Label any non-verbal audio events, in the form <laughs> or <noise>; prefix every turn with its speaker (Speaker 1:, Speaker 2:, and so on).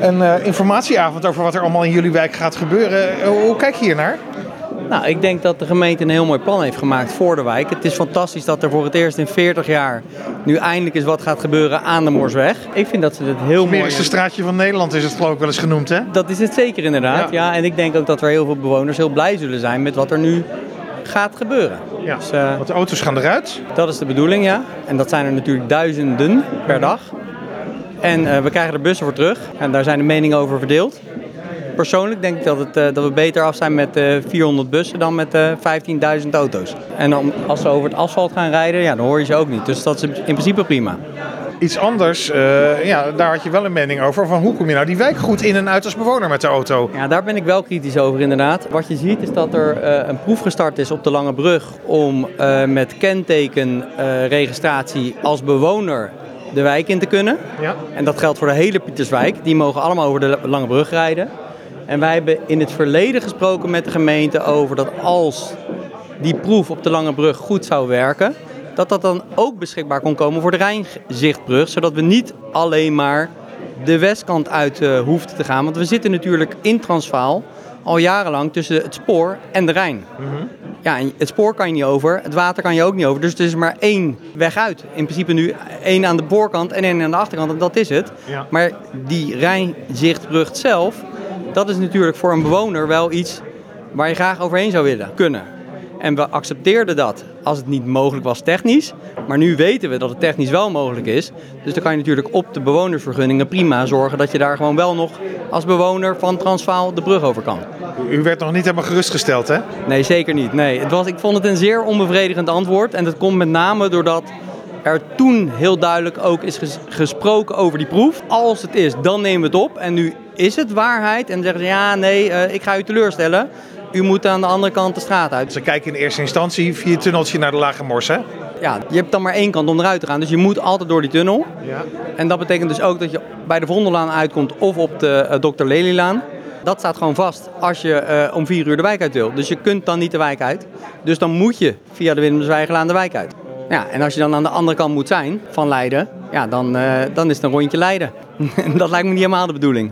Speaker 1: een eh, informatieavond over wat er allemaal in jullie wijk gaat gebeuren. Eh, hoe kijk je hier naar?
Speaker 2: Nou, ik denk dat de gemeente een heel mooi plan heeft gemaakt voor de wijk. Het is fantastisch dat er voor het eerst in 40 jaar nu eindelijk eens wat gaat gebeuren aan de Moorsweg. Ik vind dat ze het heel
Speaker 1: Het
Speaker 2: mooi...
Speaker 1: smerigste straatje van Nederland is het geloof ik wel eens genoemd, hè?
Speaker 2: Dat is het zeker inderdaad,
Speaker 1: Ja.
Speaker 2: ja. En ik denk ook dat er heel veel bewoners heel blij zullen zijn met wat er nu gaat gebeuren.
Speaker 1: Ja.
Speaker 2: Dus eh,
Speaker 1: Want de auto's gaan eruit.
Speaker 2: dat is de bedoeling, ja. En dat zijn er natuurlijk duizenden per dag. En eh, we krijgen er bussen voor terug. En daar zijn de meningen over verdeeld. Persoonlijk denk ik dat, het, eh, dat we beter af zijn met eh 400 bussen dan met eh 15.000 auto's. En dan, als ze over het asfalt gaan rijden, ja, dan hoor je ze ook niet. Dus dat is in principe prima.
Speaker 1: Iets anders, eh, ja, daar had je wel een mening over. Van hoe kom je nou die wijk goed in en uit als bewoner met de auto?
Speaker 2: Ja, daar ben ik wel kritisch over inderdaad. Wat je ziet is dat er eh, een proef gestart is op de Lange Brug om eh, met kentekenregistratie als bewoner de wijk in te kunnen.
Speaker 1: Ja.
Speaker 2: En dat geldt voor de hele Pieterswijk. Die mogen allemaal over de Lange Brug rijden. En wij hebben in het verleden gesproken met de gemeente over dat als die proef op de Lange Brug goed zou werken, dat dat dan ook beschikbaar kon komen voor de Rijnzichtbrug, zodat we niet alleen maar de westkant uit hoefden te gaan. Want we zitten natuurlijk in Transvaal al jarenlang tussen het spoor en de Rijn. Ja, het spoor kan je niet over, het water kan je ook niet over. Dus er is maar één weg uit. In principe nu één aan de voorkant en één aan de achterkant en dat is het.
Speaker 1: Ja.
Speaker 2: Maar die Rijnzichtbrug zelf, dat is natuurlijk voor een bewoner wel iets waar je graag overheen zou willen kunnen. En we accepteerden dat als het niet mogelijk was technisch. Maar nu weten we dat het technisch wel mogelijk is. Dus dan kan je natuurlijk op de bewonersvergunningen prima zorgen dat je daar gewoon wel nog als bewoner van Transvaal de brug over kan.
Speaker 1: U werd nog niet helemaal gerustgesteld, hè?
Speaker 2: Nee, zeker niet. Nee, het was, ik vond het een zeer onbevredigend antwoord. En dat komt met name doordat er toen heel duidelijk ook is ges- gesproken over die proef. Als het is, dan nemen we het op. En nu is het waarheid. En zeggen ze, ja, nee, eh, ik ga u teleurstellen. U moet aan de andere kant de straat uit.
Speaker 1: Ze kijken in eerste instantie via het tunneltje naar de Lage Mors, hè?
Speaker 2: Ja, je hebt dan maar één kant om eruit te gaan. Dus je moet altijd door die tunnel.
Speaker 1: Ja.
Speaker 2: En dat betekent dus ook dat je bij de Vondellaan uitkomt of op de eh, Dr. Lelylaan. Dat staat gewoon vast als je eh, om vier uur de wijk uit wil. Dus je kunt dan niet de wijk uit. Dus dan moet je via de Willem-Zwijgelaan de wijk uit. Ja, en als je dan aan de andere kant moet zijn van Leiden, ja, dan, eh, dan is het een rondje Leiden. En <laughs> dat lijkt me niet helemaal de bedoeling.